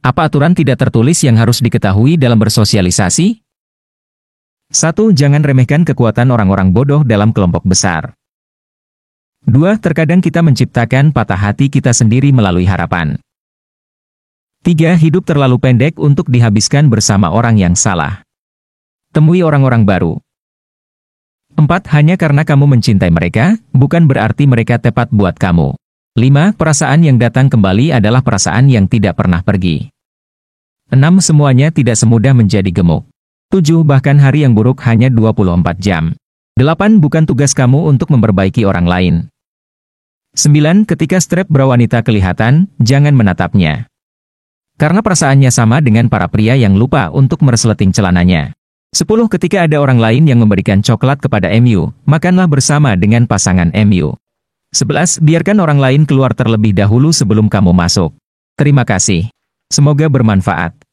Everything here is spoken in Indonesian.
Apa aturan tidak tertulis yang harus diketahui dalam bersosialisasi? 1. Jangan remehkan kekuatan orang-orang bodoh dalam kelompok besar. 2. Terkadang kita menciptakan patah hati kita sendiri melalui harapan. 3. Hidup terlalu pendek untuk dihabiskan bersama orang yang salah. Temui orang-orang baru. 4. Hanya karena kamu mencintai mereka, bukan berarti mereka tepat buat kamu. 5. Perasaan yang datang kembali adalah perasaan yang tidak pernah pergi. 6. Semuanya tidak semudah menjadi gemuk. 7. Bahkan hari yang buruk hanya 24 jam. 8. Bukan tugas kamu untuk memperbaiki orang lain. 9. Ketika strep berwanita kelihatan, jangan menatapnya. Karena perasaannya sama dengan para pria yang lupa untuk meresleting celananya. 10. Ketika ada orang lain yang memberikan coklat kepada MU, makanlah bersama dengan pasangan MU. 11. Biarkan orang lain keluar terlebih dahulu sebelum kamu masuk. Terima kasih. Semoga bermanfaat.